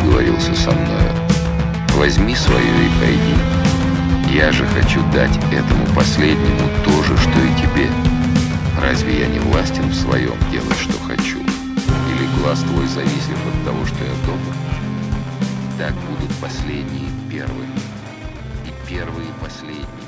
договорился со мною. Возьми свою и пойди. Я же хочу дать этому последнему то же, что и тебе. Разве я не властен в своем делать, что хочу? Или глаз твой зависит от того, что я добр? Так будут последние первыми, и первые последние.